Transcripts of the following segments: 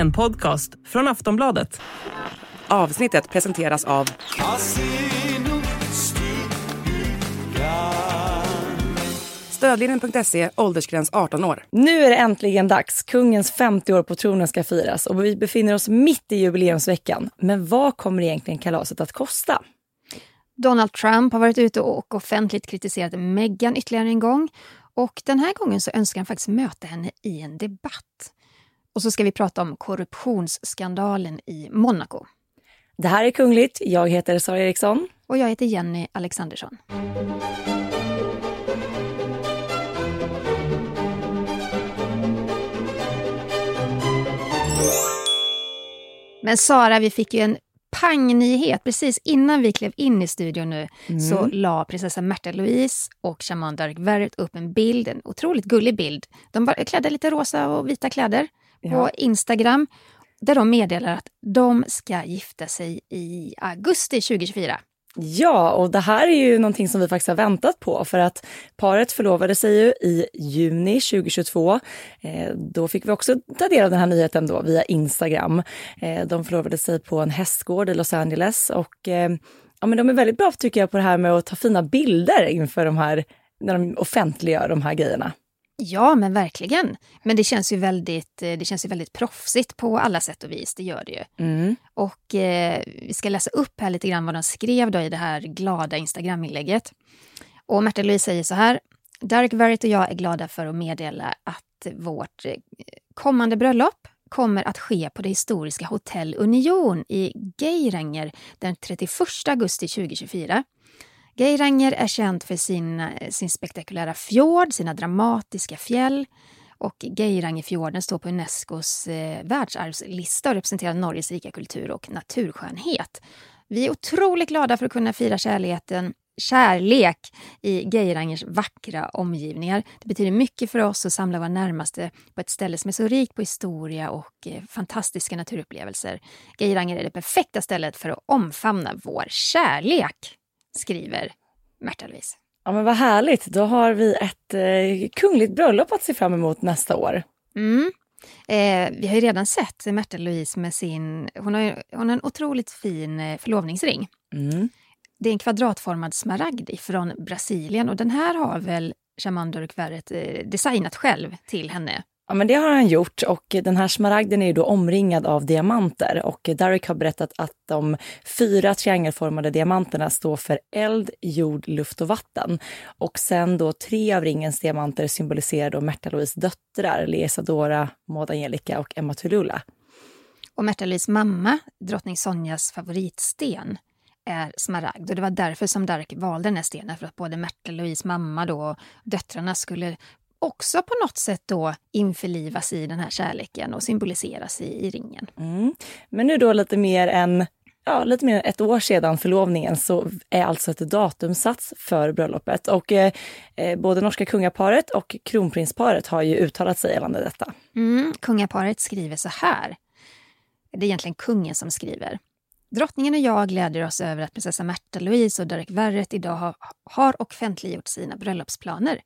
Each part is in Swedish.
En podcast från Aftonbladet. Avsnittet presenteras av Stödlinjen.se, åldersgräns 18 år. Nu är det äntligen dags. Kungens 50 år på tronen ska firas och vi befinner oss mitt i jubileumsveckan. Men vad kommer egentligen kalaset att kosta? Donald Trump har varit ute och offentligt kritiserat Meghan ytterligare en gång. Och den här gången så önskar han faktiskt möta henne i en debatt. Och så ska vi prata om korruptionsskandalen i Monaco. Det här är Kungligt. Jag heter Sara Eriksson. Och jag heter Jenny Alexandersson. Men Sara, vi fick ju en pangnyhet. Precis innan vi klev in i studion nu mm. så la prinsessa Märta Louise och shaman Dark Verrett upp en bild, en otroligt gullig bild. De var klädda lite rosa och vita kläder ja. på Instagram där de meddelar att de ska gifta sig i augusti 2024. Ja, och det här är ju någonting som vi faktiskt har väntat på för att paret förlovade sig ju i juni 2022. Eh, då fick vi också ta del av den här nyheten då via Instagram. Eh, de förlovade sig på en hästgård i Los Angeles och eh, ja, men de är väldigt bra tycker jag på det här med att ta fina bilder inför de här, när de offentliggör de här grejerna. Ja, men verkligen. Men det känns ju väldigt, eh, det känns ju väldigt proffsigt på alla sätt och vis. Det gör det ju. Mm. Och eh, vi ska läsa upp här lite grann vad de skrev då i det här glada Instagram-inlägget. Och Märta Louise säger så här. Derek Verrett och jag är glada för att meddela att vårt eh, kommande bröllop kommer att ske på det historiska Hotell Union i Geiranger den 31 augusti 2024. Geiranger är känd för sin, sin spektakulära fjord, sina dramatiska fjäll. Och Geirangerfjorden står på Unescos eh, världsarvslista och representerar Norges rika kultur och naturskönhet. Vi är otroligt glada för att kunna fira kärleken, kärlek i Geirangers vackra omgivningar. Det betyder mycket för oss att samla våra närmaste på ett ställe som är så rikt på historia och eh, fantastiska naturupplevelser. Geiranger är det perfekta stället för att omfamna vår kärlek skriver Märta Louise. Ja men vad härligt, då har vi ett eh, kungligt bröllop att se fram emot nästa år. Mm. Eh, vi har ju redan sett Märta Louise med sin, hon har, hon har en otroligt fin eh, förlovningsring. Mm. Det är en kvadratformad smaragd från Brasilien och den här har väl Shaman Durk Verret eh, designat själv till henne. Ja, men det har han gjort och den här smaragden är ju då omringad av diamanter och Derek har berättat att de fyra triangelformade diamanterna står för eld, jord, luft och vatten. Och sen då tre av ringens diamanter symboliserar då Märta Louise döttrar, Lesadora, Maud Angelica och Emma Tulula. Och Märta Louises mamma, drottning Sonjas favoritsten, är smaragd. Och det var därför som Dark valde den här stenen, för att både Märta Louise mamma då och döttrarna skulle också på något sätt då införlivas i den här kärleken och symboliseras i, i ringen. Mm. Men nu då lite mer än ja, lite mer än ett år sedan förlovningen så är alltså ett datum satts för bröllopet. Och eh, eh, både norska kungaparet och kronprinsparet har ju uttalat sig gällande detta. Mm, kungaparet skriver så här. Det är egentligen kungen som skriver. Drottningen och jag gläder oss över att prinsessa Märta Louise och Derek Verret idag har, har offentliggjort sina bröllopsplaner.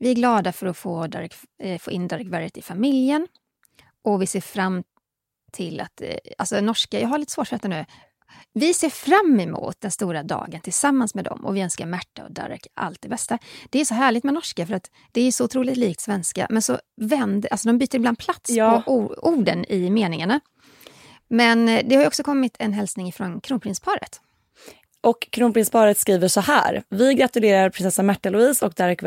Vi är glada för att få, Dark, eh, få in Dark Verret i familjen. Och vi ser fram till att... Eh, alltså norska, jag har lite svårt för detta nu. Vi ser fram emot den stora dagen tillsammans med dem och vi önskar Märta och Darek allt det bästa. Det är så härligt med norska för att det är så otroligt likt svenska men så vänder, alltså de byter ibland plats ja. på orden i meningarna. Men eh, det har också kommit en hälsning från kronprinsparet. Och kronprinsparet skriver så här. Vi gratulerar prinsessa Märta Louise och Derek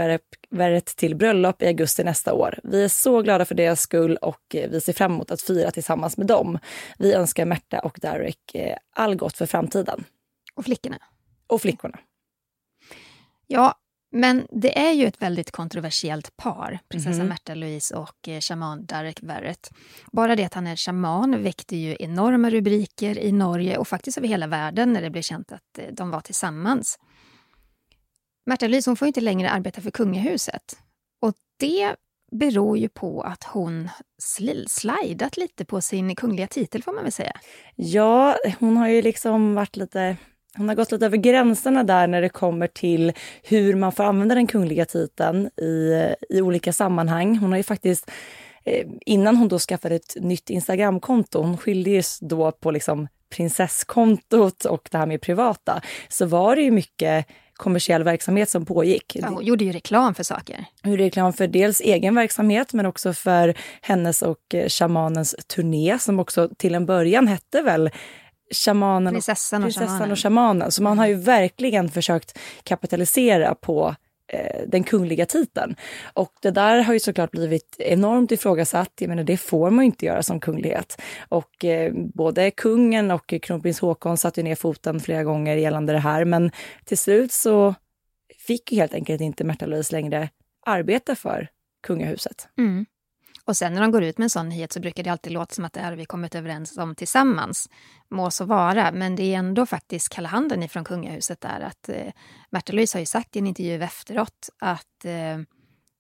Verret till bröllop i augusti nästa år. Vi är så glada för deras skull och eh, vi ser fram emot att fira tillsammans med dem. Vi önskar Märta och Derek eh, all gott för framtiden. Och flickorna. Och flickorna. Ja, men det är ju ett väldigt kontroversiellt par, prinsessa mm. Märta Louise och eh, shaman Darek Verret. Bara det att han är shaman väckte ju enorma rubriker i Norge och faktiskt över hela världen när det blev känt att eh, de var tillsammans. Märta Louise hon får inte längre arbeta för kungahuset. Och det beror ju på att hon sl slidat lite på sin kungliga titel får man väl säga. Ja, hon har ju liksom varit lite hon har gått lite över gränserna där när det kommer till hur man får använda den kungliga titeln i, i olika sammanhang. Hon har ju faktiskt eh, innan hon då skaffade ett nytt Instagramkonto, hon skildes då på liksom prinsesskontot och det här med privata, så var det ju mycket kommersiell verksamhet som pågick. Ja, hon gjorde ju reklam för saker. Hon gjorde reklam för dels egen verksamhet men också för hennes och eh, shamanens turné som också till en början hette väl Shamanen Prinsessan och, Prinsessan shamanen. och shamanen. Så man har ju verkligen försökt kapitalisera på eh, den kungliga titeln. Och det där har ju såklart blivit enormt ifrågasatt. Jag menar, det får man ju inte göra som kunglighet. Och eh, både kungen och kronprins Haakon satte ner foten flera gånger gällande det här. Men till slut så fick ju helt enkelt inte Märta Louise längre arbeta för kungahuset. Mm. Och sen när de går ut med en sån nyhet så brukar det alltid låta som att det har vi kommit överens om tillsammans. Må så vara, men det är ändå faktiskt kalla handen ifrån kungahuset där att eh, Märta Louise har ju sagt i en intervju efteråt att eh,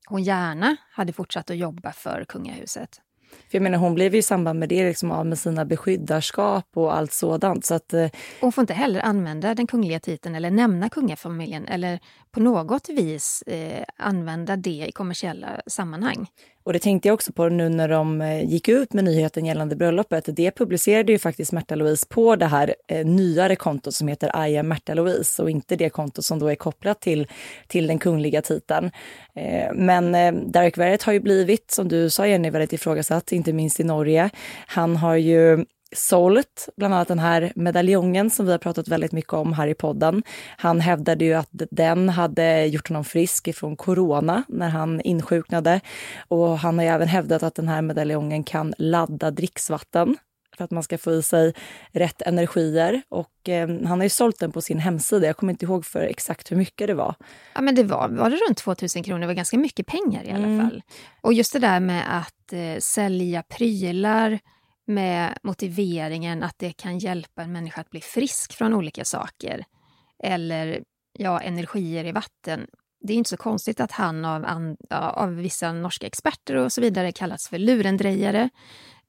hon gärna hade fortsatt att jobba för kungahuset. För jag menar, hon blev ju i samband med det liksom av med sina beskyddarskap och allt sådant. Så att, eh, Hon får inte heller använda den kungliga titeln eller nämna kungafamiljen eller på något vis eh, använda det i kommersiella sammanhang. Och det tänkte jag också på nu när de eh, gick ut med nyheten gällande bröllopet. Det publicerade ju faktiskt Märta Louise på det här eh, nyare kontot som heter I am Märta Louise och inte det kontot som då är kopplat till, till den kungliga titeln. Eh, men eh, Derek Verrett har ju blivit, som du sa Jenny, väldigt ifrågasatt, inte minst i Norge. Han har ju sålt bland annat den här medaljongen som vi har pratat väldigt mycket om här i podden. Han hävdade ju att den hade gjort honom frisk ifrån corona när han insjuknade. Och han har ju även hävdat att den här medaljongen kan ladda dricksvatten för att man ska få i sig rätt energier. Och eh, han har ju sålt den på sin hemsida. Jag kommer inte ihåg för exakt hur mycket det var. Ja, men det var, var det runt 2000 kronor, det var ganska mycket pengar i alla Mm. fall. Och just det där med att eh, sälja prylar med motiveringen att det kan hjälpa en människa att bli frisk från olika saker. Eller ja, energier i vatten. Det är inte så konstigt att han av, an, av vissa norska experter och så vidare kallats för lurendrejare.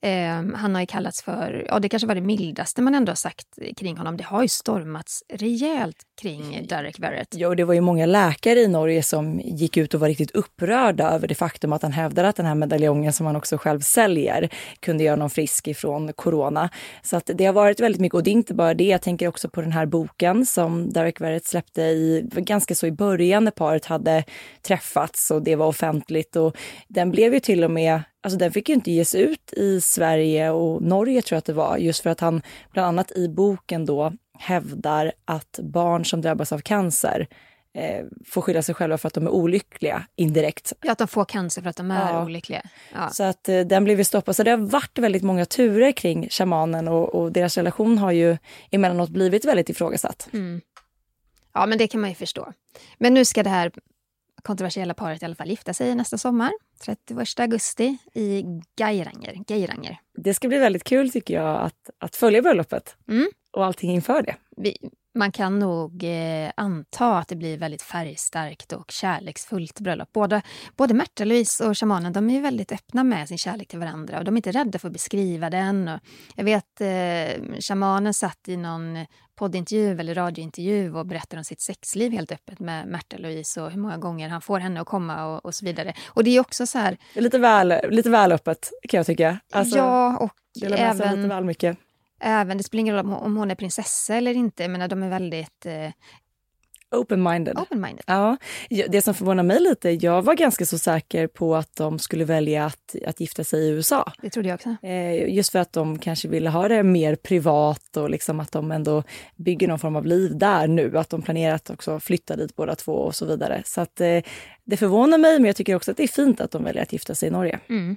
Eh, han har ju kallats för, ja det kanske var det mildaste man ändå har sagt kring honom. Det har ju stormats rejält kring Derek Verrett. Ja, och det var ju många läkare i Norge som gick ut och var riktigt upprörda över det faktum att han hävdade att den här medaljongen som han också själv säljer kunde göra någon frisk ifrån corona. Så att det har varit väldigt mycket, och det är inte bara det, jag tänker också på den här boken som Derek Verrett släppte i, ganska så i början när paret hade träffats och det var offentligt och den blev ju till och med Alltså den fick ju inte ges ut i Sverige och Norge tror jag att det var, just för att han bland annat i boken då hävdar att barn som drabbas av cancer eh, får skylla sig själva för att de är olyckliga indirekt. Ja, att de får cancer för att de är Ja. olyckliga. Ja. Så att eh, den blev ju stoppad. Så det har varit väldigt många turer kring shamanen och, och deras relation har ju emellanåt blivit väldigt ifrågasatt. Mm. ja, men det kan man ju förstå. Men nu ska det här kontroversiella paret i alla fall gifta sig nästa sommar, 31 augusti, i Geiranger. Geiranger. Det ska bli väldigt kul tycker jag att, att följa bröllopet Mm. och allting inför det. Man kan nog eh, anta att det blir väldigt färgstarkt och kärleksfullt bröllop. Både, både Märta Louise och shamanen de är väldigt öppna med sin kärlek till varandra och de är inte rädda för att beskriva den. Och jag vet eh, shamanen satt i någon poddintervju eller radiointervju och berättade om sitt sexliv helt öppet med Märta Louise och hur många gånger han får henne att komma och, och så vidare. Och det är också så här, Lite väl, lite väl öppet kan jag tycka. Alltså, ja och sig lite även, väl mycket. Även, det spelar ingen roll om, hon är prinsessa eller inte, jag menar de är väldigt eh, Open-minded. Ja, ja, det som förvånar mig lite, jag var ganska så säker på att de skulle välja att, att gifta sig i USA. Det trodde jag också. Eh, just för att de kanske ville ha det mer privat och liksom att de ändå bygger någon form av liv där nu. Att de planerar att också flytta dit båda två och så vidare. Så att eh, det förvånar mig, men jag tycker också att det är fint att de väljer att gifta sig i Norge. Mm.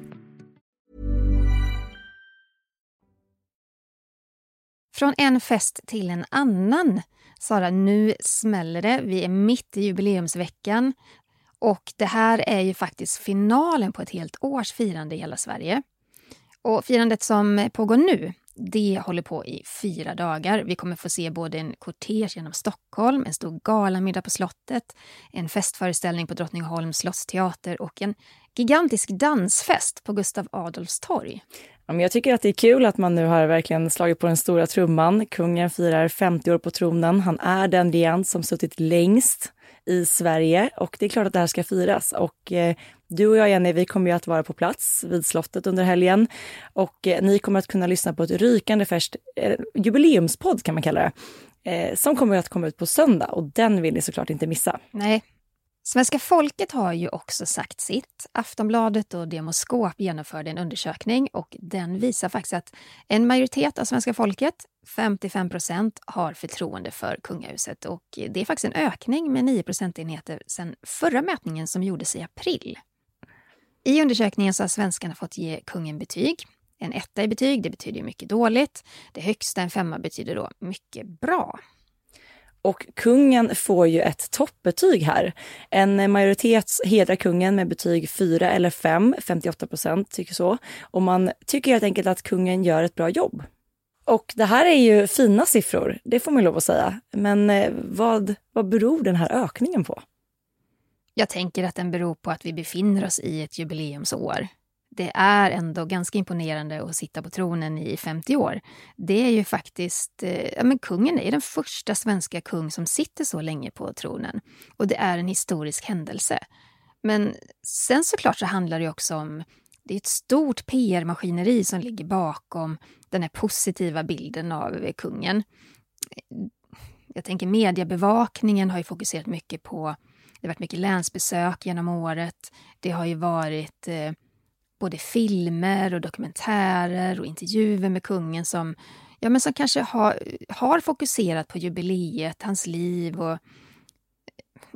Från en fest till en annan. Sara, nu smäller det. Vi är mitt i jubileumsveckan. Och det här är ju faktiskt finalen på ett helt års firande i hela Sverige. Och firandet som pågår nu, det håller på i fyra dagar. Vi kommer få se både en kortege genom Stockholm, en stor galamiddag på slottet, en festföreställning på Drottningholms slottsteater och en gigantisk dansfest på Gustav Adolfs torg. Jag tycker att det är kul att man nu har verkligen slagit på den stora trumman. Kungen firar 50 år på tronen. Han är den regent som suttit längst i Sverige och det är klart att det här ska firas. Och eh, du och jag, Jenny, vi kommer ju att vara på plats vid slottet under helgen och eh, ni kommer att kunna lyssna på ett rykande färskt eh, jubileumspodd kan man kalla det, eh, som kommer att komma ut på söndag och den vill ni såklart inte missa. Nej, Svenska folket har ju också sagt sitt. Aftonbladet och Demoskop genomförde en undersökning och den visar faktiskt att en majoritet av svenska folket, 55 procent, har förtroende för kungahuset och det är faktiskt en ökning med 9 procentenheter sedan förra mätningen som gjordes i april. I undersökningen så har svenskarna fått ge kungen betyg. En etta i betyg, det betyder mycket dåligt. Det högsta, en femma, betyder då mycket bra. Och kungen får ju ett toppbetyg här. En majoritet hedrar kungen med betyg 4 eller 5, 58 procent tycker så. Och man tycker helt enkelt att kungen gör ett bra jobb. Och det här är ju fina siffror, det får man lov att säga. Men eh, vad, vad beror den här ökningen på? Jag tänker att den beror på att vi befinner oss i ett jubileumsår det är ändå ganska imponerande att sitta på tronen i 50 år. Det är ju faktiskt, eh, ja men kungen är den första svenska kung som sitter så länge på tronen. Och det är en historisk händelse. Men sen såklart så handlar det också om, det är ett stort PR-maskineri som ligger bakom den här positiva bilden av kungen. Jag tänker mediebevakningen har ju fokuserat mycket på, det har varit mycket länsbesök genom året. Det har ju varit eh, både filmer och dokumentärer och intervjuer med kungen som, ja, men som kanske har, har fokuserat på jubileet, hans liv och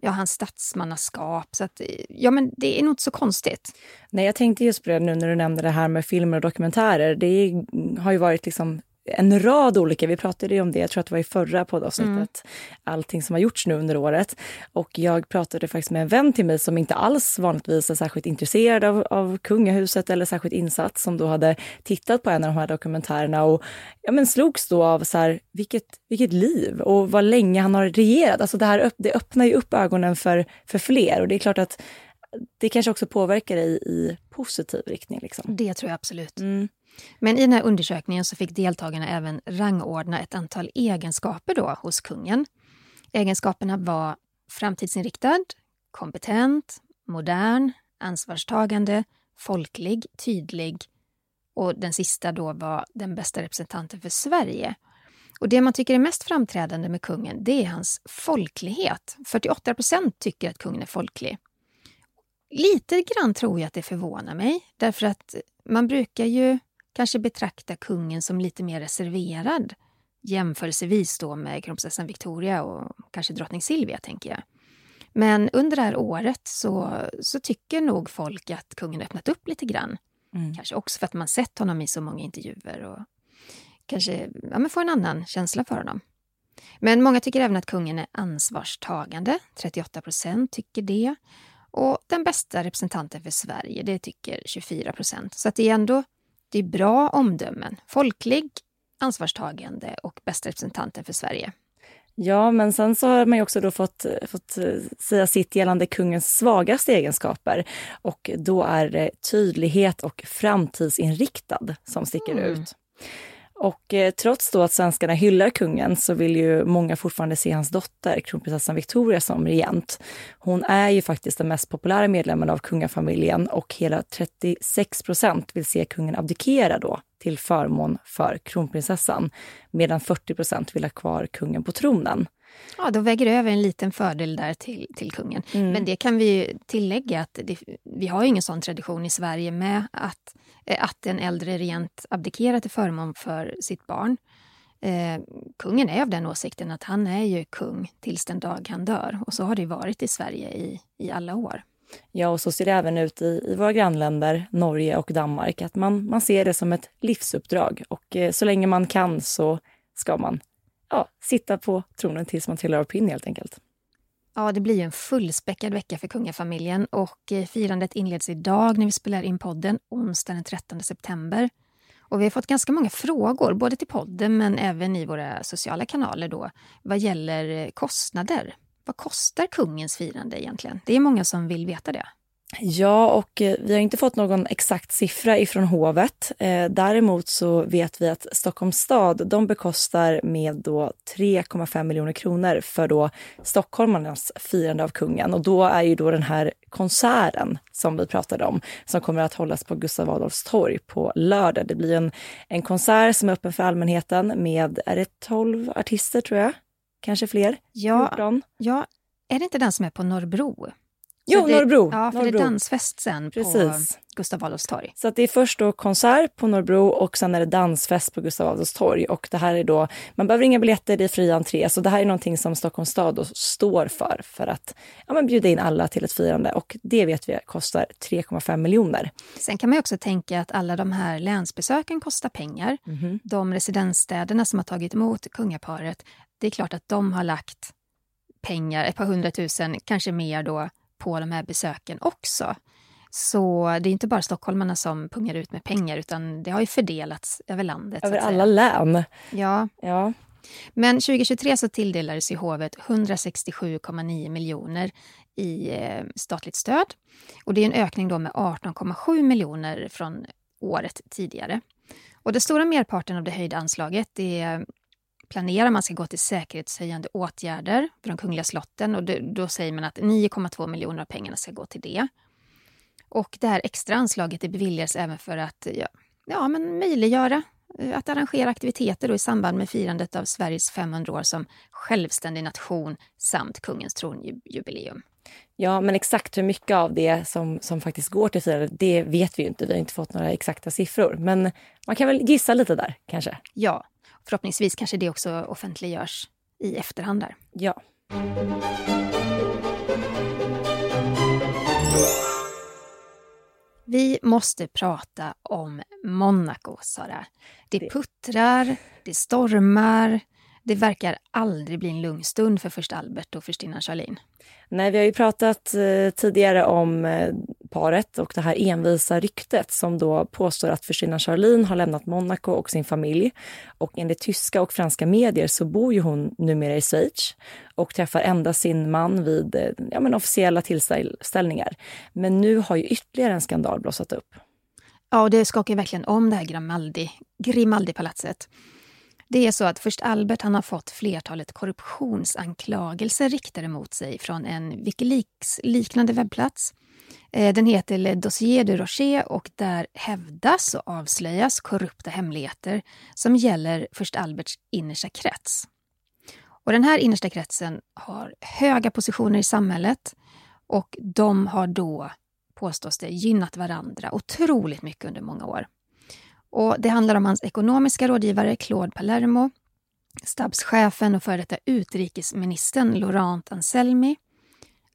ja, hans statsmannaskap. Så att, ja, men det är nog inte så konstigt. Nej, jag tänkte just på det nu när du nämnde det här med filmer och dokumentärer. Det har ju varit liksom en rad olika, vi pratade ju om det, jag tror att det var i förra poddavsnittet, mm. allting som har gjorts nu under året. Och jag pratade faktiskt med en vän till mig som inte alls vanligtvis är särskilt intresserad av, av kungahuset eller särskilt insatt, som då hade tittat på en av de här dokumentärerna och ja, men slogs då av så här, vilket, vilket liv och vad länge han har regerat. Alltså det här det öppnar ju upp ögonen för, för fler och det är klart att det kanske också påverkar dig i positiv riktning. Liksom. Det tror jag absolut. Mm. Men i den här undersökningen så fick deltagarna även rangordna ett antal egenskaper då hos kungen. Egenskaperna var framtidsinriktad, kompetent, modern, ansvarstagande, folklig, tydlig och den sista då var den bästa representanten för Sverige. Och Det man tycker är mest framträdande med kungen det är hans folklighet. 48 procent tycker att kungen är folklig. Lite grann tror jag att det förvånar mig, därför att man brukar ju kanske betrakta kungen som lite mer reserverad jämförelsevis då med kronprinsessan Victoria och kanske drottning Silvia, tänker jag. Men under det här året så, så tycker nog folk att kungen öppnat upp lite grann. Mm. Kanske också för att man sett honom i så många intervjuer och kanske ja, men får en annan känsla för honom. Men många tycker även att kungen är ansvarstagande. 38 procent tycker det. Och den bästa representanten för Sverige, det tycker 24 procent. Så att det är ändå det är bra omdömen. Folklig, ansvarstagande och bästa representanten för Sverige. Ja, men sen så har man ju också då fått, fått eh, säga sitt gällande kungens svagaste egenskaper. Och då är det tydlighet och framtidsinriktad som sticker mm. ut. Och eh, trots då att svenskarna hyllar kungen så vill ju många fortfarande se hans dotter, kronprinsessan Victoria, som regent. Hon är ju faktiskt den mest populära medlemmen av kungafamiljen och hela 36 procent vill se kungen abdikera då till förmån för kronprinsessan, medan 40 procent vill ha kvar kungen på tronen. Ja, då väger det över en liten fördel där till, till kungen. Mm. Men det kan vi tillägga att det, vi har ingen sån tradition i Sverige med att, eh, att en äldre regent abdikerar till förmån för sitt barn. Eh, kungen är av den åsikten att han är ju kung tills den dag han dör. Och så har det varit i Sverige i, i alla år. Ja, och så ser det även ut i, i våra grannländer, Norge och Danmark, att man, man ser det som ett livsuppdrag. Och eh, så länge man kan så ska man ja, sitta på tronen tills man trillar av pinn helt enkelt. Ja, det blir ju en fullspäckad vecka för kungafamiljen och eh, firandet inleds idag när vi spelar in podden, onsdag den 13 september. Och vi har fått ganska många frågor, både till podden men även i våra sociala kanaler då, vad gäller eh, kostnader. Vad kostar kungens firande egentligen? Det är många som vill veta det. Ja, och eh, vi har inte fått någon exakt siffra ifrån hovet. Eh, däremot så vet vi att Stockholms stad de bekostar med då 3,5 miljoner kronor för då stockholmarnas firande av kungen. Och då är ju då den här konserten som vi pratade om, som kommer att hållas på Gustav Adolfs torg på lördag. Det blir en, en konsert som är öppen för allmänheten med, är det 12 artister tror jag? Kanske fler? Ja, 14? ja, är det inte den som är på Norrbro? Jo, det, Norrbro. Ja, för Norrbro. det är dansfest sen Precis. på Gustav Adolfs torg. Så att det är först då konsert på Norrbro och sen är det dansfest på Gustav Adolfs torg. Och det här är då, man behöver inga biljetter, det är fri entré. Så det här är någonting som Stockholms stad står för, för att ja, men bjuda in alla till ett firande. Och det vet vi kostar 3,5 miljoner. Sen kan man också tänka att alla de här länsbesöken kostar pengar. Mhm. De residensstäderna som har tagit emot kungaparet, det är klart att de har lagt pengar, ett par hundratusen, kanske mer då, på de här besöken också. Så det är inte bara stockholmarna som pungar ut med pengar utan det har ju fördelats över landet. Över alla län. Ja, Ja. men 2023 så tilldelades ju hovet 167,9 miljoner i eh, statligt stöd. Och det är en ökning då med 18,7 miljoner från året tidigare. Och den stora merparten av det höjda anslaget det planerar man ska gå till säkerhetshöjande åtgärder för de kungliga slotten och det, då säger man att 9,2 miljoner av pengarna ska gå till det. Och det här extra anslaget det beviljas även för att ja, ja, men möjliggöra eh, att arrangera aktiviteter i samband med firandet av Sveriges 500 år som självständig nation samt kungens tronjubileum. ja, men exakt hur mycket av det som, som faktiskt går till firandet, det vet vi ju inte. Vi har inte fått några exakta siffror. Men man kan väl gissa lite där, kanske. Ja, förhoppningsvis kanske det också offentliggörs i efterhand där. Ja. Vi måste prata om Monaco, Sara. Det Det- puttrar, det stormar. Det verkar aldrig bli en lugn stund för först Albert och förstinnan Charlene. Nej, vi har ju pratat eh, tidigare om eh, paret och det här envisa ryktet som då påstår att förstinnan Charlene har lämnat Monaco och sin familj. Och enligt tyska och franska medier så bor ju hon numera i Schweiz och träffar endast sin man vid eh, ja, men officiella tillställningar. Men nu har ju ytterligare en skandal blossat upp. Ja, och det skakar verkligen om det här Grimaldi, Grimaldi-palatset. Det är så att först Albert han har fått flertalet korruptionsanklagelser riktade mot sig från en Wikileaks-liknande webbplats. Eh, den heter Le Dossier de Rocher och där hävdas och avslöjas korrupta hemligheter som gäller först Alberts innersta krets. Och den här innersta kretsen har höga positioner i samhället och de har då, påstås det, gynnat varandra otroligt mycket under många år. Och det handlar om hans ekonomiska rådgivare Claude Palermo, stabschefen och före detta utrikesministern Laurent Anselmi,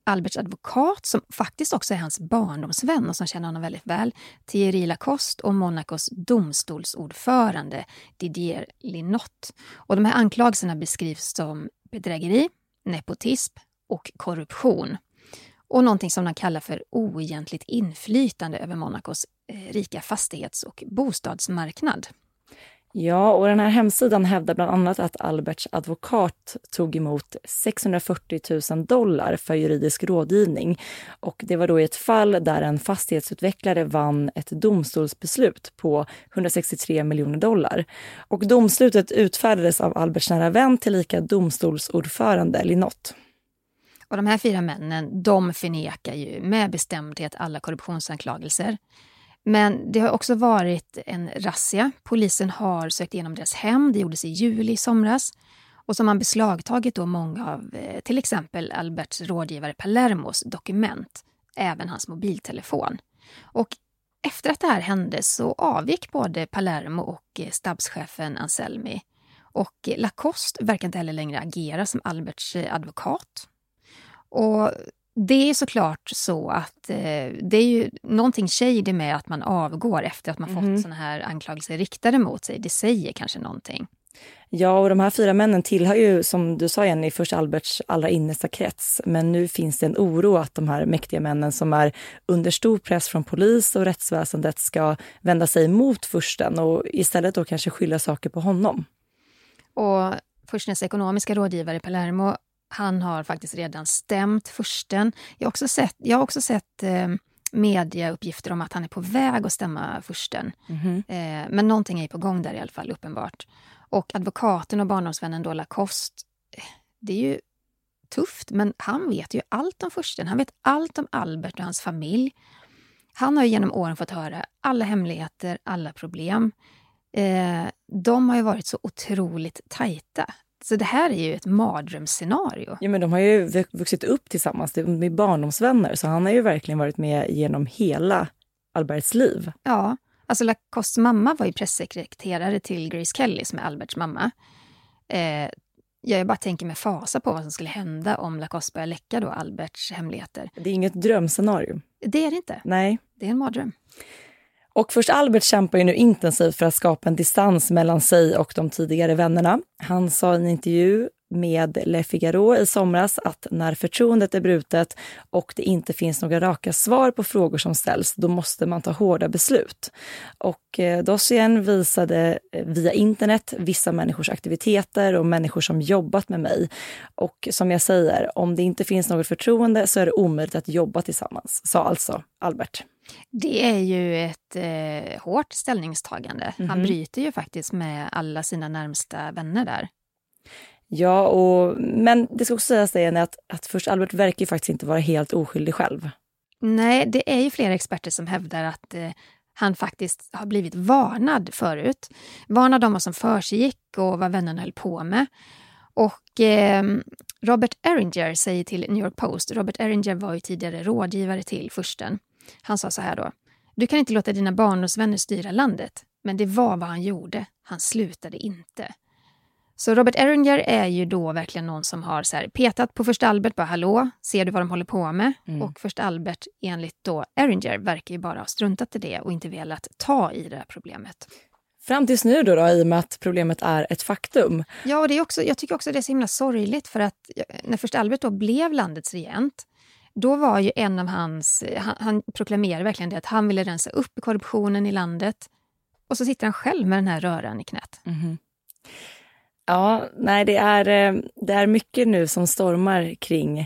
Alberts advokat som faktiskt också är hans barndomsvän och som känner honom väldigt väl, Thierry Lacoste och Monacos domstolsordförande Didier Linott. Och de här anklagelserna beskrivs som bedrägeri, nepotism och korruption. Och någonting som de kallar för oegentligt inflytande över Monacos eh, rika fastighets och bostadsmarknad. Ja, och den här hemsidan hävdar bland annat att Alberts advokat tog emot 640 000 dollar för juridisk rådgivning. Och det var då i ett fall där en fastighetsutvecklare vann ett domstolsbeslut på 163 miljoner dollar. Och domslutet utfärdades av Alberts nära vän tillika domstolsordförande Linott. Och de här fyra männen de förnekar ju med bestämdhet alla korruptionsanklagelser. Men det har också varit en razzia. Polisen har sökt igenom deras hem. Det gjordes i juli i somras. Och så har man beslagtagit då många av eh, till exempel Alberts rådgivare Palermos dokument, även hans mobiltelefon. Och efter att det här hände så avgick både Palermo och eh, stabschefen Anselmi. Och eh, Lacoste verkar inte heller längre agera som Alberts advokat. Och det är såklart så att eh, det är ju någonting shady med att man avgår efter att man Mhm. fått såna här anklagelser riktade mot sig. Det säger kanske någonting. Ja, och de här fyra männen tillhör ju, som du sa Jenny, först Alberts allra innersta krets. Men nu finns det en oro att de här mäktiga männen som är under stor press från polis och rättsväsendet ska vända sig mot fursten och istället då kanske skylla saker på honom. Och furstens ekonomiska rådgivare Palermo, han har faktiskt redan stämt fursten. Jag har också sett, jag har också sett eh, mediauppgifter om att han är på väg att stämma fursten. Mm. Eh, men någonting är på gång där i alla fall, uppenbart. Och advokaten och barndomsvännen då Lacoste, eh, det är ju tufft, men han vet ju allt om fursten. Han vet allt om Albert och hans familj. Han har genom åren fått höra alla hemligheter, alla problem. Eh, de har ju varit så otroligt tajta. Så det här är ju ett mardrömsscenario. Ja, men de har ju vuxit upp tillsammans, de är barndomsvänner, så han har ju verkligen varit med genom hela Alberts liv. Ja, alltså Lacostes mamma var ju pressekreterare till Grace Kelly som är Alberts mamma. Eh, jag bara tänker med fasa på vad som skulle hända om Lacoste börjar läcka då Alberts hemligheter. Det är inget drömscenario. Det är det inte. Nej. Det är en mardröm. Och först Albert kämpar ju nu intensivt för att skapa en distans mellan sig och de tidigare vännerna. Han sa i en intervju med Le Figaro i somras att när förtroendet är brutet och det inte finns några raka svar på frågor som ställs, då måste man ta hårda beslut. Och eh, Dossiern visade eh, via internet vissa människors aktiviteter och människor som jobbat med mig. Och som jag säger, om det inte finns något förtroende så är det omöjligt att jobba tillsammans, sa alltså Albert. Det är ju ett eh, hårt ställningstagande. Mm. Han mhm. bryter ju faktiskt med alla sina närmsta vänner där. Ja, och, men det ska också sägas det att, att först Albert verkar ju faktiskt inte vara helt oskyldig själv. Nej, det är ju flera experter som hävdar att eh, han faktiskt har blivit varnad förut. Varnad om vad som försiggick och vad vännerna höll på med. Och eh, Robert Eringer säger till New York Post, Robert Eringer var ju tidigare rådgivare till fursten. Han sa så här då. Du kan inte låta dina barndomsvänner styra landet. Men det var vad han gjorde. Han slutade inte. Så Robert Eringer är ju då verkligen någon som har så här petat på första Albert, bara hallå, ser du vad de håller på med? Mm. Och första Albert, enligt då Eringer, verkar ju bara ha struntat i det och inte velat ta i det här problemet. Fram tills nu då, då, i och med att problemet är ett faktum. Ja, och det är också, jag tycker också det är så himla sorgligt för att när första Albert då blev landets regent, då var ju en av hans, han, han proklamerade verkligen det att han ville rensa upp korruptionen i landet. Och så sitter han själv med den här röran i knät. Mm. Ja, nej det är, eh, det är mycket nu som stormar kring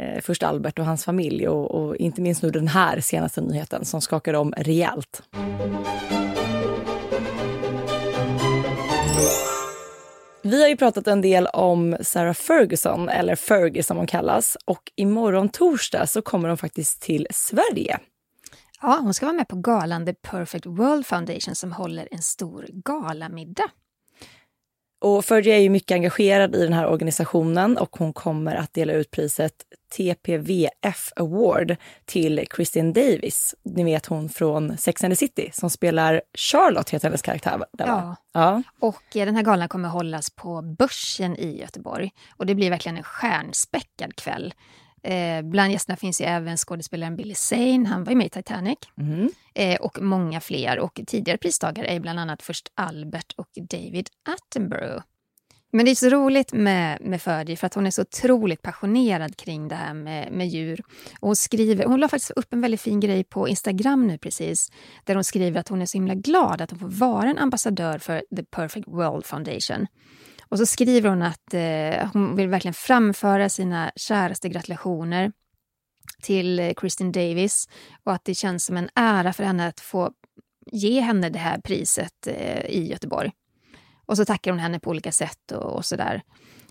eh, först Albert och hans familj och, och, inte minst nu den här senaste nyheten som skakar om rejält. Vi har ju pratat en del om Sarah Ferguson, eller Fergie som hon kallas. Och imorgon torsdag så kommer hon faktiskt till Sverige. Ja, hon ska vara med på galan The Perfect World Foundation som håller en stor galamiddag. Och Fergie är ju mycket engagerad i den här organisationen och hon kommer att dela ut priset TPVF Award till Kristin Davis. Ni vet hon från Sex and the City som spelar Charlotte, heter hennes karaktär. Ja. ja, och eh, den här galan kommer hållas på Börsen i Göteborg. Och det blir verkligen en stjärnspäckad kväll. Eh, bland gästerna finns ju även skådespelaren Billy Zane, han var ju med i Titanic. Mm. Eh, och många fler. Och tidigare pristagare är bland annat först Albert och David Attenborough. Men det är så roligt med, med Fergie för att hon är så otroligt passionerad kring det här med, med djur. Och hon, skriver, hon la faktiskt upp en väldigt fin grej på Instagram nu precis där hon skriver att hon är så himla glad att hon får vara en ambassadör för The Perfect World Foundation. Och så skriver hon att eh, hon vill verkligen framföra sina käraste gratulationer till Kristin Davis och att det känns som en ära för henne att få ge henne det här priset eh, i Göteborg. Och så tackar hon henne på olika sätt och, och sådär.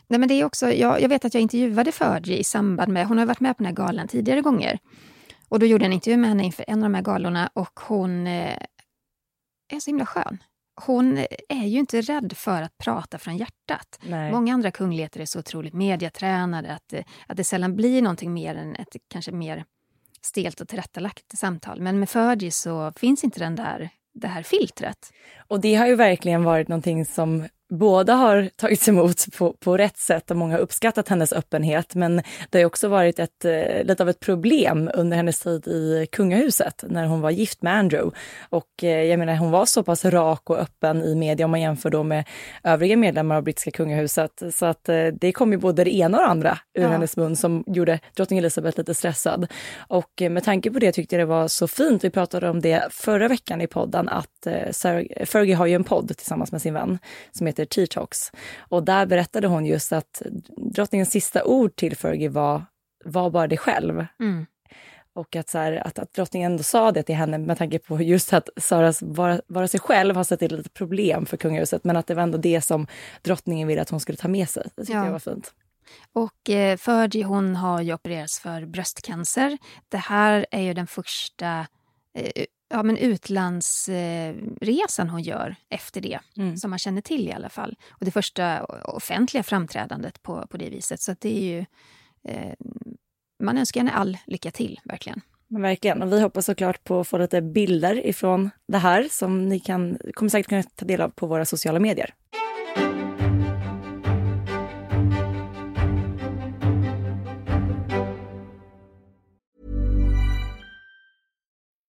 Nej, men det är också, jag, jag vet att jag intervjuade Fergie i samband med, hon har varit med på den här galan tidigare gånger. Och då gjorde jag en intervju med henne inför en av de här galorna och hon eh, är så himla skön hon är ju inte rädd för att prata från hjärtat. Nej. Många andra kungligheter är så otroligt mediatränade att, att det sällan blir någonting mer än ett kanske mer stelt och tillrättalagt samtal. Men med Fergie så finns inte den där, det här filtret. Och det har ju verkligen varit någonting som båda har tagits emot på, på rätt sätt och många har uppskattat hennes öppenhet. Men det har också varit ett, eh, lite av ett problem under hennes tid i kungahuset när hon var gift med Andrew. Och eh, jag menar, hon var så pass rak och öppen i media om man jämför då med övriga medlemmar av brittiska kungahuset. Så att eh, det kom ju både det ena och det andra ur ja. hennes mun som gjorde drottning Elizabeth lite stressad. Och med tanke på det tyckte jag det var så fint, vi pratade om det förra veckan i podden, att Fergie har ju en podd tillsammans med sin vän som heter Tea Talks. Och där berättade hon just att drottningens sista ord till Fergie var, var bara dig själv. Mm. Och att, så här, att, att drottningen ändå sa det till henne med tanke på just att Saras vara, vara sig själv har sett till ett problem för kungahuset, men att det var ändå det som drottningen ville att hon skulle ta med sig. Det tyckte ja. jag var fint. Och eh, Fergie hon har ju opererats för bröstcancer. Det här är ju den första eh, ja, men utlandsresan hon gör efter det, mm. som man känner till i alla fall. Och det första offentliga framträdandet på, på det viset. Så det är ju... Eh, man önskar henne all lycka till, verkligen. Men verkligen. Och vi hoppas såklart på att få lite bilder ifrån det här som ni kan, kommer säkert kunna ta del av på våra sociala medier.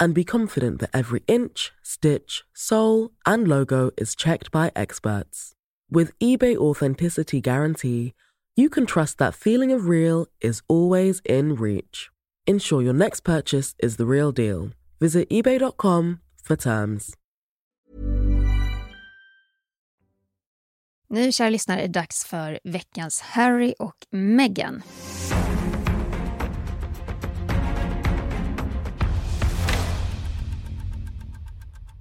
and be confident that every inch, stitch, sole, and logo is checked by experts. With eBay Authenticity Guarantee, you can trust that feeling of real is always in reach. Ensure your next purchase is the real deal. Visit eBay.com for terms. Nu, kära lyssnare, är dags för veckans Harry och Meghan.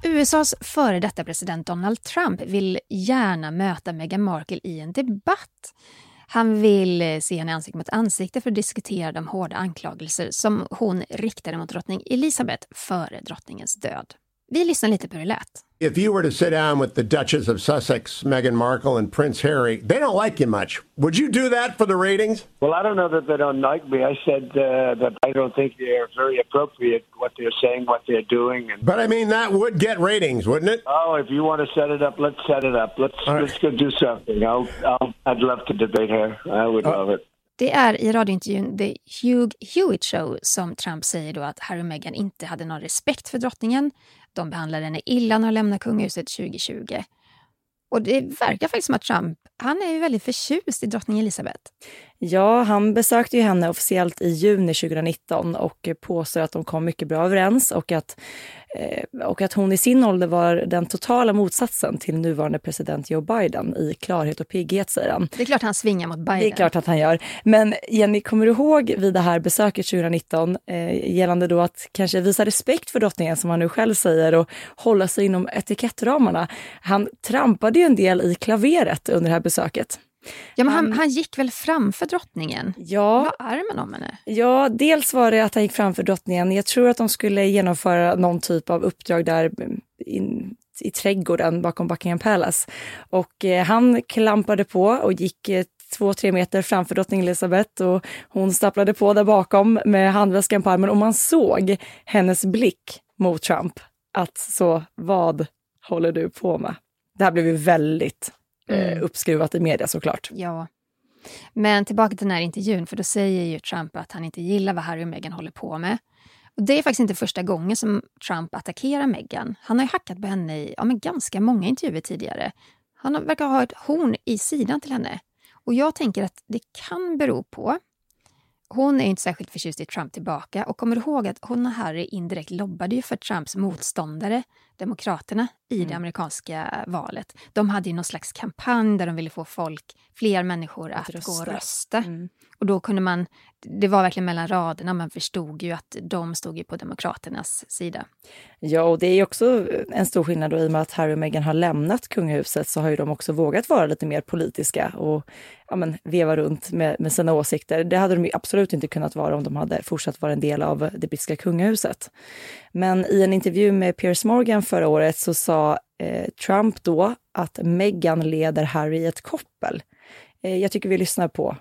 USAs före detta president Donald Trump vill gärna möta Meghan Markle i en debatt. Han vill eh, se henne ansikte mot ansikte för att diskutera de hårda anklagelser som hon riktade mot drottning Elizabeth före drottningens död. Vi lyssnar lite på hur det lät. If you were to sit down with the Duchess of Sussex, Meghan Markle, and Prince Harry, they don't like you much. Would you do that for the ratings? Well, I don't know that they don't like me. I said uh, that I don't think they're very appropriate what they're saying, what they're doing. And... But I mean, that would get ratings, wouldn't it? Oh, if you want to set it up, let's set it up. Let's right. let's go do something. I'll, I'll, I'd love to debate her. I would uh, love it. Det är i radiointervjun The Hugh Hewitt Show som Trump säger då att Harry och Meghan inte hade någon respekt för drottningen. De behandlade henne illa när hon lämnade kungahuset 2020. Och det verkar faktiskt som att Trump han är ju väldigt förtjust i drottning Elizabeth. Ja, han besökte ju henne officiellt i juni 2019 och påstår att de kom mycket bra överens och att, och att hon i sin ålder var den totala motsatsen till nuvarande president Joe Biden i klarhet och pigghet, säger han. Det är klart han svingar mot Biden. Det är klart att han gör. Men Jenny, kommer du ihåg vid det här besöket 2019 eh, gällande då att kanske visa respekt för drottningen, som han nu själv säger, och hålla sig inom etikettramarna. Han trampade ju en del i klaveret under det här besöket. Ja, men han, han gick väl framför drottningen? Ja. Vad armen om henne? Ja, dels var det att han gick framför drottningen. Jag tror att de skulle genomföra någon typ av uppdrag där in, i trädgården bakom Buckingham Palace. Och eh, han klampade på och gick eh, två, tre meter framför drottning Elizabeth och hon stapplade på där bakom med handväskan på armen och man såg hennes blick mot Trump. Att så, vad håller du på med? Det här blev ju väldigt eh, mm. uppskruvat i media såklart. Ja. Men tillbaka till den här intervjun, för då säger ju Trump att han inte gillar vad Harry och Meghan håller på med. Och det är faktiskt inte första gången som Trump attackerar Meghan. Han har ju hackat på henne i ja, men ganska många intervjuer tidigare. Han verkar ha ett horn i sidan till henne. Och jag tänker att det kan bero på hon är inte särskilt förtjust i Trump tillbaka och kommer ihåg att hon och Harry indirekt lobbade ju för Trumps motståndare, Demokraterna, i mm. det amerikanska valet. De hade ju någon slags kampanj där de ville få folk, fler människor att, att gå och rösta. Mm. Och då kunde man det var verkligen mellan raderna. Man förstod ju att de stod ju på Demokraternas sida. Ja, och det är också en stor skillnad då, i och med att Harry och Meghan har lämnat kungahuset så har ju de också vågat vara lite mer politiska och ja, men, veva runt med, med sina åsikter. Det hade de absolut inte kunnat vara om de hade fortsatt vara en del av det brittiska kungahuset. Men i en intervju med Piers Morgan förra året så sa eh, Trump då att Meghan leder Harry i ett koppel. Eh, jag tycker vi lyssnar på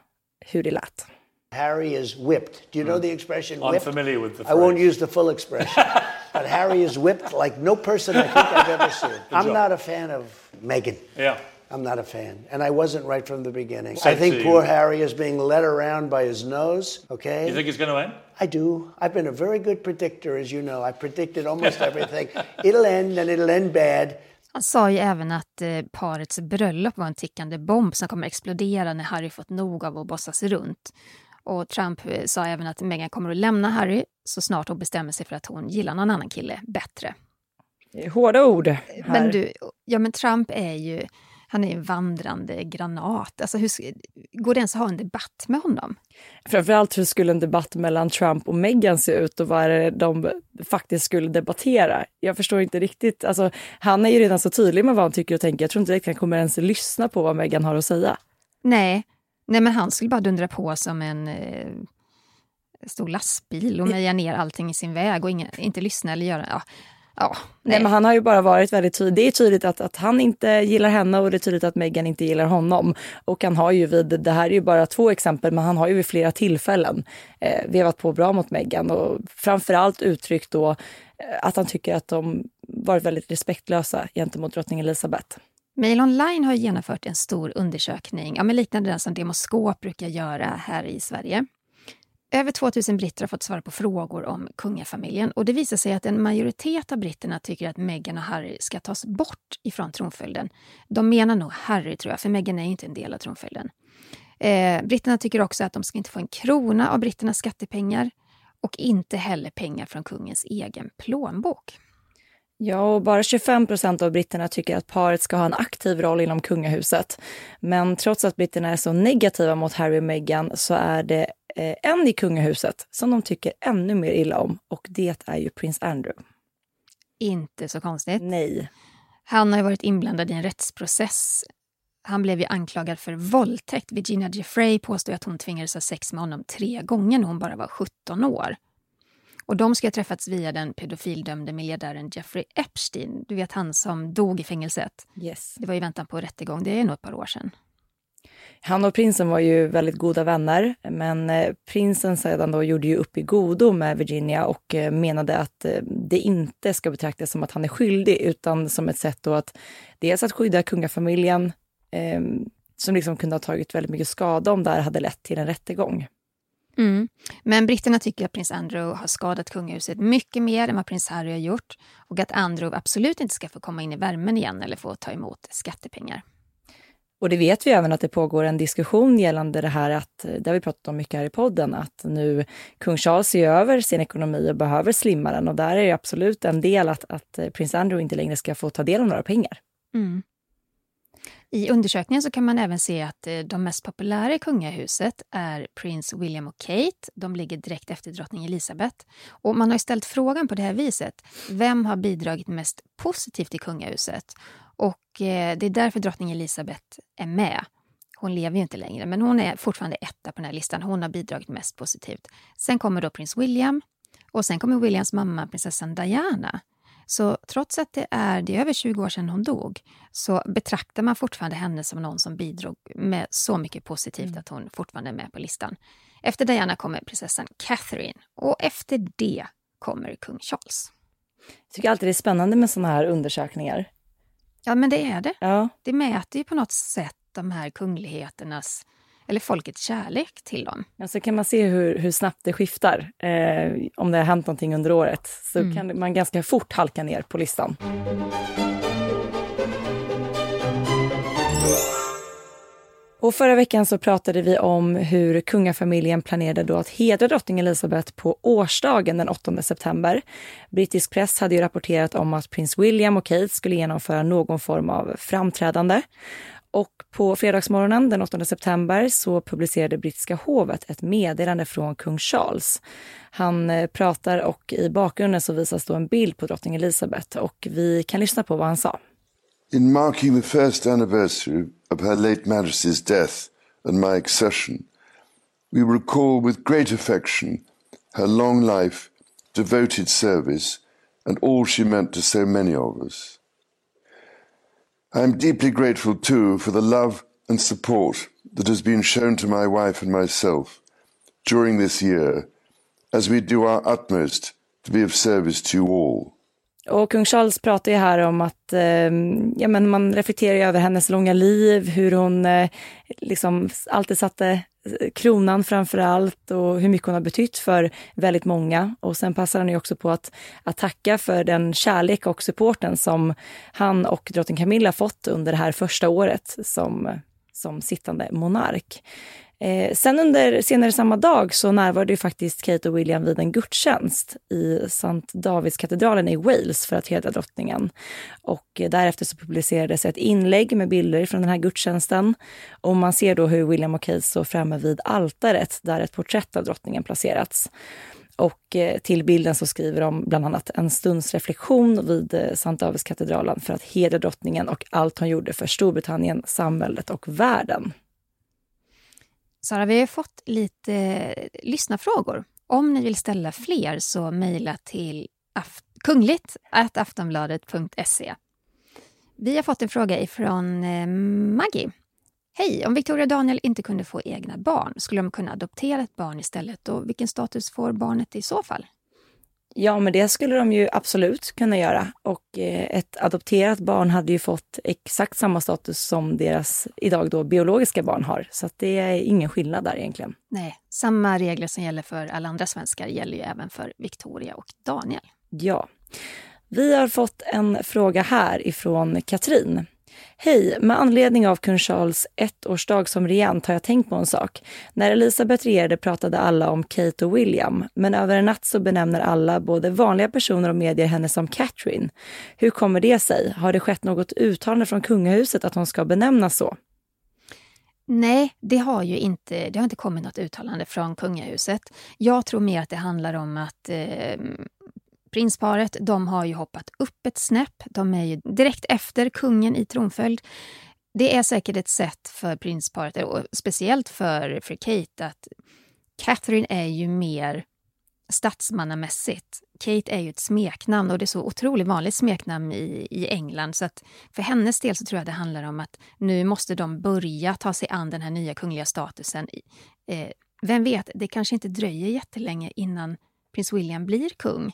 hur det lät. Harry is whipped. Do you know the expression I'm whipped? familiar with the I won't phrase. use the full expression. but Harry is whipped like no person I think I've ever seen. I'm job. not a fan of Meghan. Yeah. I'm not a fan. And I wasn't right from the beginning. Said I think to poor you. Harry is being led around by his nose, okay? You think it's going to end? I do. I've been a very good predictor, as you know. I predicted almost everything. it'll end and it'll end bad. Han sa ju även att eh, parets bröllop var en tickande bomb som kommer explodera när Harry fått nog av att bossas runt. Och Trump eh, sa även att Meghan kommer att lämna Harry så snart hon bestämmer sig för att hon gillar någon annan kille bättre. Hårda ord. Här. Men du, ja men Trump är ju, han är en vandrande granat. Alltså hur, går det ens att ha en debatt med honom? Framförallt hur skulle en debatt mellan Trump och Meghan se ut och vad är det de faktiskt skulle debattera? Jag förstår inte riktigt. Alltså, han är ju redan så tydlig med vad han tycker och tänker. Jag tror inte direkt han kommer ens lyssna på vad Meghan har att säga. Nej, nej men han skulle bara dundra på som en eh, stor lastbil och meja ner allting i sin väg och inga, inte lyssna eller göra... Ja, ja, Nej. men han har ju bara varit väldigt tydlig. Det är tydligt att, att han inte gillar henne och det är tydligt att Meghan inte gillar honom. Och han har ju vid, det här är ju bara två exempel, men han har ju vid flera tillfällen eh, vevat på bra mot Meghan och framförallt uttryckt då eh, att han tycker att de varit väldigt respektlösa gentemot drottning Elizabeth. Mail Online har genomfört en stor undersökning, ja, men liknande den som Demoskop brukar göra här i Sverige. Över 2000 britter har fått svara på frågor om kungafamiljen och det visar sig att en majoritet av britterna tycker att Meghan och Harry ska tas bort ifrån tronföljden. De menar nog Harry, tror jag, för Meghan är ju inte en del av tronföljden. Eh, britterna tycker också att de ska inte få en krona av britternas skattepengar och inte heller pengar från kungens egen plånbok. Ja, och bara 25 procent av britterna tycker att paret ska ha en aktiv roll inom kungahuset. Men trots att britterna är så negativa mot Harry och Meghan så är det eh, en i kungahuset som de tycker ännu mer illa om och det är ju prins Andrew. Inte så konstigt. Nej. Han har varit inblandad i en rättsprocess. Han blev ju anklagad för våldtäkt. Virginia Jeffrey påstår att hon tvingades ha sex med honom tre gånger när hon bara var 17 år. Och de ska ha träffats via den pedofildömde miljardären Jeffrey Epstein. Du vet han som dog i fängelset. Yes. Det var i väntan på rättegång. Det är nog ett par år sedan. Han och prinsen var ju väldigt goda vänner, men eh, prinsen sedan då gjorde ju upp i godo med Virginia och eh, menade att eh, det inte ska betraktas som att han är skyldig, utan som ett sätt då att dels att skydda kungafamiljen, eh, som liksom kunde ha tagit väldigt mycket skada om det här hade lett till en rättegång. Mm. Men britterna tycker att prins Andrew har skadat kungahuset mycket mer än vad prins Harry har gjort och att Andrew absolut inte ska få komma in i värmen igen eller få ta emot skattepengar. Och det vet vi även att det pågår en diskussion gällande det här att, det har vi pratat om mycket här i podden, att nu kung Charles ser över sin ekonomi och behöver slimma den och där är det absolut en del att, att prins Andrew inte längre ska få ta del av några pengar. Mm. I undersökningen så kan man även se att eh, de mest populära i kungahuset är prins William och Kate. De ligger direkt efter drottning Elizabeth. Och man har ställt frågan på det här viset. Vem har bidragit mest positivt i kungahuset? Och eh, det är därför drottning Elizabeth är med. Hon lever ju inte längre, men hon är fortfarande etta på den här listan. Hon har bidragit mest positivt. Sen kommer då prins William och sen kommer Williams mamma, prinsessan Diana. Så trots att det är, det är över 20 år sedan hon dog så betraktar man fortfarande henne som någon som bidrog med så mycket positivt mm. att hon fortfarande är med på listan. Efter Diana kommer prinsessan Catherine och efter det kommer kung Charles. Jag tycker alltid det är spännande med sådana här undersökningar. Ja, men det är det. Ja. Det mäter ju på något sätt de här kungligheternas eller folkets kärlek till dem. Ja, så kan man se hur, hur snabbt det skiftar. Eh, om det har hänt någonting under året så mm. kan man ganska fort halka ner på listan. Och förra veckan så pratade vi om hur kungafamiljen planerade då att hedra drottning Elizabeth på årsdagen den 8 september. Brittisk press hade ju rapporterat om att prins William och Kate skulle genomföra någon form av framträdande. Och på fredagsmorgonen den 8 september så publicerade brittiska hovet ett meddelande från kung Charles. Han eh, pratar och i bakgrunden så visas då en bild på drottning Elizabeth och vi kan lyssna på vad han sa. In marking the first anniversary of Her late Majesty's death and my accession, we recall with great affection her long life, devoted service, and all she meant to so many of us. I am deeply grateful too for the love and support that has been shown to my wife and myself during this year as we do our utmost to be of service to you all. Och kung Charles pratar ju här om att eh, ja, men man reflekterar över hennes långa liv, hur hon eh, liksom alltid satte kronan framför allt och hur mycket hon har betytt för väldigt många. Och sen passar han ju också på att, att tacka för den kärlek och supporten som han och drottning Camilla fått under det här första året som, som sittande monark. Eh, sen under senare samma dag så närvarade ju faktiskt Kate och William vid en gudstjänst i Sankt Davidskatedralen i Wales för att hedra drottningen. Och eh, därefter så publicerades ett inlägg med bilder från den här gudstjänsten. Och man ser då hur William och Kate står framme vid altaret där ett porträtt av drottningen placerats. Och eh, till bilden så skriver de bland annat en stunds reflektion vid eh, Sankt Davidskatedralen för att hedra drottningen och allt hon gjorde för Storbritannien, samhället och världen. Sara, vi har fått lite eh, lyssnarfrågor. Om ni vill ställa fler så mejla till aft kungligt aftonbladet.se. Vi har fått en fråga ifrån Maggie. Hej! Om Victoria och Daniel inte kunde få egna barn, skulle de kunna adoptera ett barn istället? Och vilken status får barnet i så fall? Ja, men det skulle de ju absolut kunna göra. Och eh, ett adopterat barn hade ju fått exakt samma status som deras idag då biologiska barn har. Så det är ingen skillnad där egentligen. Nej, samma regler som gäller för alla andra svenskar gäller ju även för Victoria och Daniel. Ja. Vi har fått en fråga här ifrån Katrin. Hej! Med anledning av kung Charles ettårsdag som regent har jag tänkt på en sak. När Elisabeth regerade pratade alla om Kate och William, men över en natt så benämner alla, både vanliga personer och medier, henne som Catherine. Hur kommer det sig? Har det skett något uttalande från kungahuset att hon ska benämnas så? Nej, det har ju inte, det har inte kommit något uttalande från kungahuset. Jag tror mer att det handlar om att eh, prinsparet, de har ju hoppat upp ett snäpp. De är ju direkt efter kungen i tronföljd. Det är säkert ett sätt för prinsparet, och speciellt för, för Kate, att Catherine är ju mer statsmannamässigt. Kate är ju ett smeknamn och det är så otroligt vanligt smeknamn i, i England. Så att för hennes del så tror jag det handlar om att nu måste de börja ta sig an den här nya kungliga statusen. Eh, vem vet, det kanske inte dröjer jättelänge innan prins William blir kung.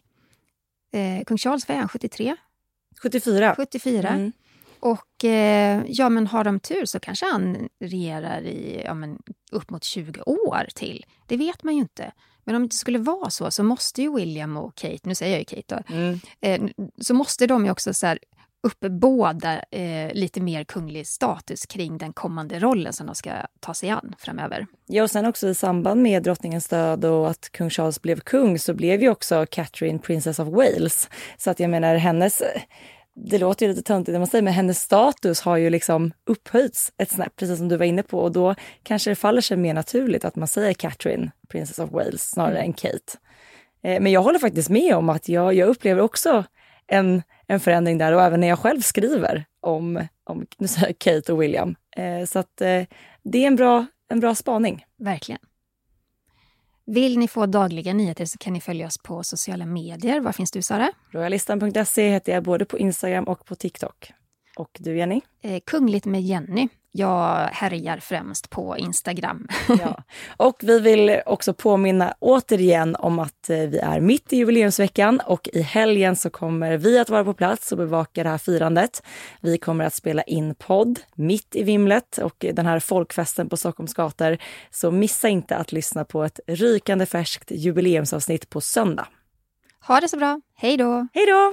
Eh, kung Charles, vad är han, 73? 74. 74. Mm. Och eh, ja, men har de tur så kanske han regerar i ja, men upp mot 20 år till. Det vet man ju inte. Men om det skulle vara så, så måste ju William och Kate, nu säger jag ju Kate då, mm. eh, så måste de ju också så här, uppbåda eh, lite mer kunglig status kring den kommande rollen som de ska ta sig an framöver. Ja, och sen också i samband med drottningens död och att kung Charles blev kung så blev ju också Catherine Princess of Wales. Så att jag menar hennes det låter ju lite töntigt när man säger, men hennes status har ju liksom upphöjts ett snäpp, precis som du var inne på. Och då kanske det faller sig mer naturligt att man säger Catherine, Princess of Wales, snarare mm. än Kate. Eh, men jag håller faktiskt med om att jag, jag upplever också en, en förändring där och även när jag själv skriver om, om Kate och William. Eh, så att eh, det är en bra, en bra spaning. Verkligen. Vill ni få dagliga nyheter så kan ni följa oss på sociala medier. Var finns du, Sara? Royalistan.se heter jag både på Instagram och på TikTok. Och du, Jenny? Eh, Kungligt med Jenny. Jag härjar främst på Instagram. ja. Och vi vill också påminna återigen om att eh, vi är mitt i jubileumsveckan och i helgen så kommer vi att vara på plats och bevaka det här firandet. Vi kommer att spela in podd mitt i vimlet och den här folkfesten på Stockholms gator. Så missa inte att lyssna på ett rykande färskt jubileumsavsnitt på söndag. Ha det så bra. Hej då! Hej då!